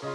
Think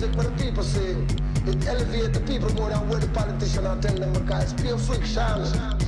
music the people sing. It Elevate the people more than where the politician are telling them because it's pure friction.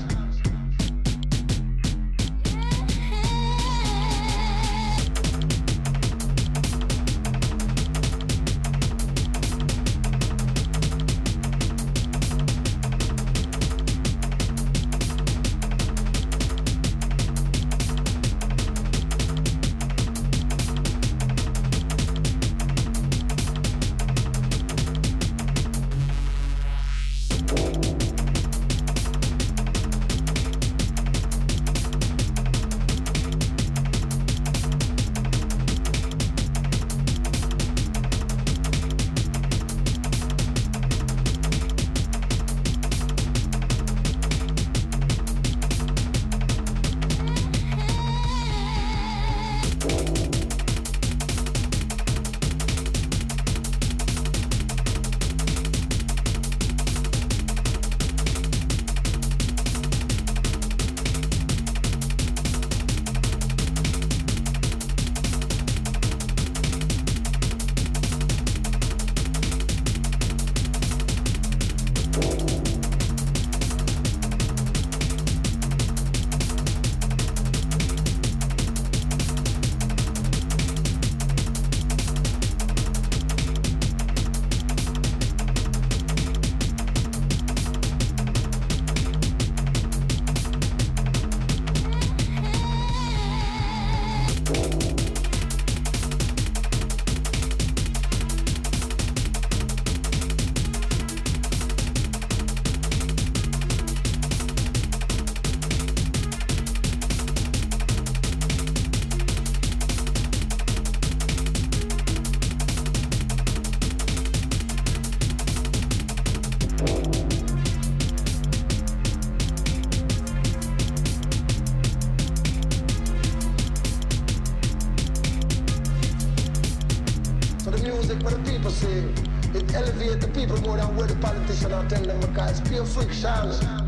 peace and I'll tell them guys, be a freak, shine.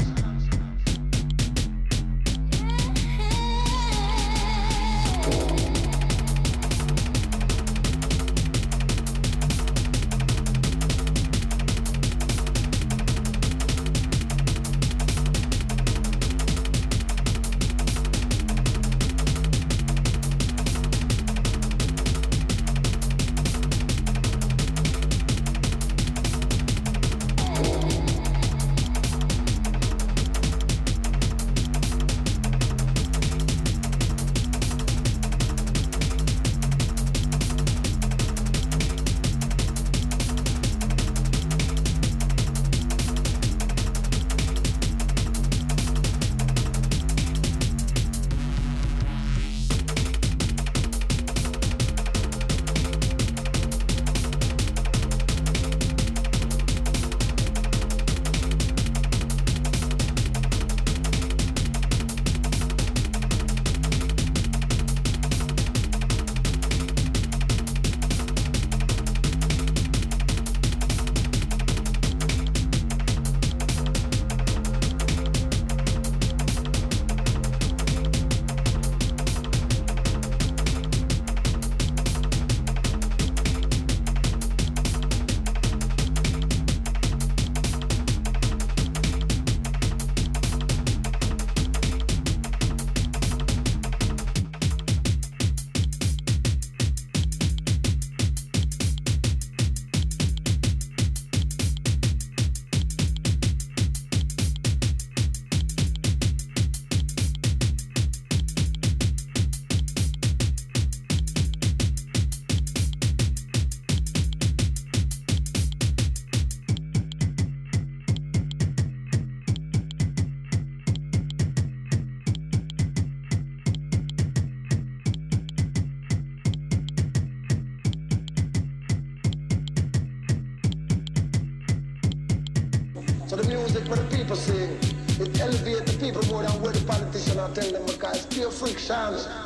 make what the people sing. It elevates the people more than what the politician are telling them because it's pure friction.